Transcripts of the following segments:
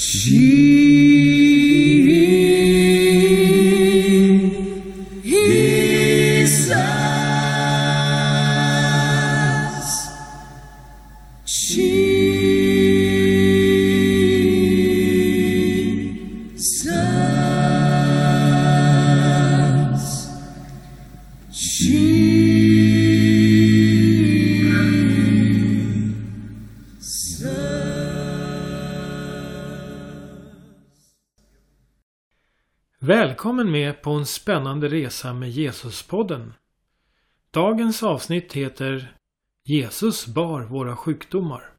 sim Välkommen med på en spännande resa med Jesuspodden. Dagens avsnitt heter Jesus bar våra sjukdomar.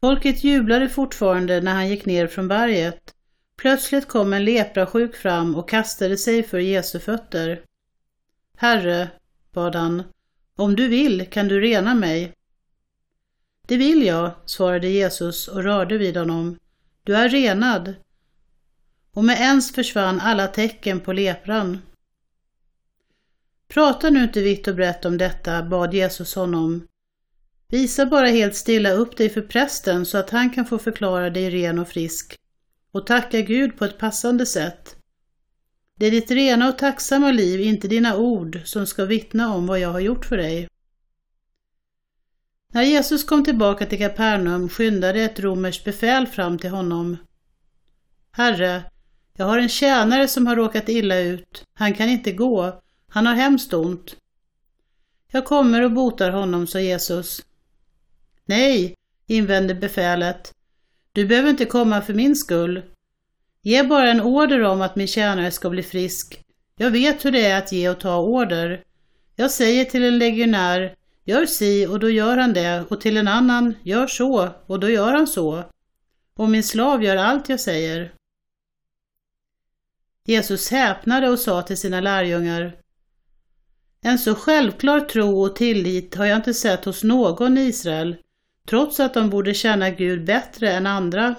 Folket jublade fortfarande när han gick ner från berget. Plötsligt kom en leprasjuk fram och kastade sig för Jesu fötter. Herre, bad han, om du vill kan du rena mig. Det vill jag, svarade Jesus och rörde vid honom. Du är renad och med ens försvann alla tecken på lepran. Prata nu inte vitt och brett om detta, bad Jesus honom. Visa bara helt stilla upp dig för prästen så att han kan få förklara dig ren och frisk och tacka Gud på ett passande sätt. Det är ditt rena och tacksamma liv, inte dina ord, som ska vittna om vad jag har gjort för dig. När Jesus kom tillbaka till Kapernaum skyndade ett romerskt befäl fram till honom. Herre, jag har en tjänare som har råkat illa ut. Han kan inte gå. Han har hemskt ont. Jag kommer och botar honom, sa Jesus. Nej, invände befälet. Du behöver inte komma för min skull. Ge bara en order om att min tjänare ska bli frisk. Jag vet hur det är att ge och ta order. Jag säger till en legionär, gör si och då gör han det och till en annan, gör så och då gör han så. Och min slav gör allt jag säger. Jesus häpnade och sa till sina lärjungar En så självklar tro och tillit har jag inte sett hos någon i Israel, trots att de borde känna Gud bättre än andra.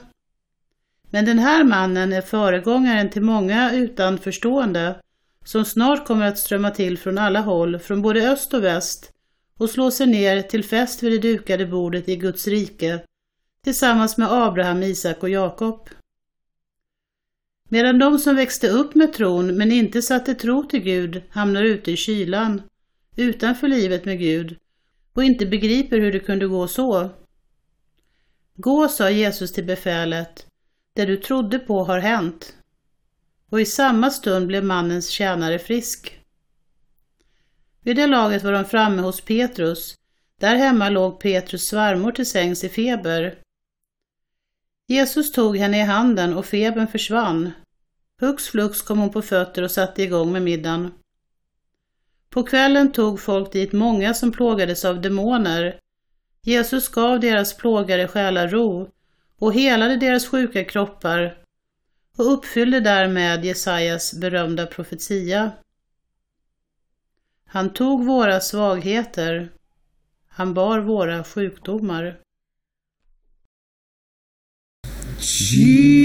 Men den här mannen är föregångaren till många utanförstående som snart kommer att strömma till från alla håll, från både öst och väst och slå sig ner till fest vid det dukade bordet i Guds rike tillsammans med Abraham, Isak och Jakob. Medan de som växte upp med tron men inte satte tro till Gud hamnar ute i kylan, utanför livet med Gud och inte begriper hur det kunde gå så. Gå, sa Jesus till befälet, det du trodde på har hänt. Och i samma stund blev mannens tjänare frisk. Vid det laget var de framme hos Petrus. Där hemma låg Petrus svärmor till sängs i feber. Jesus tog henne i handen och febern försvann. Hux flux kom hon på fötter och satte igång med middagen. På kvällen tog folk dit många som plågades av demoner. Jesus gav deras plågade själar ro och helade deras sjuka kroppar och uppfyllde därmed Jesajas berömda profetia. Han tog våra svagheter, han bar våra sjukdomar. She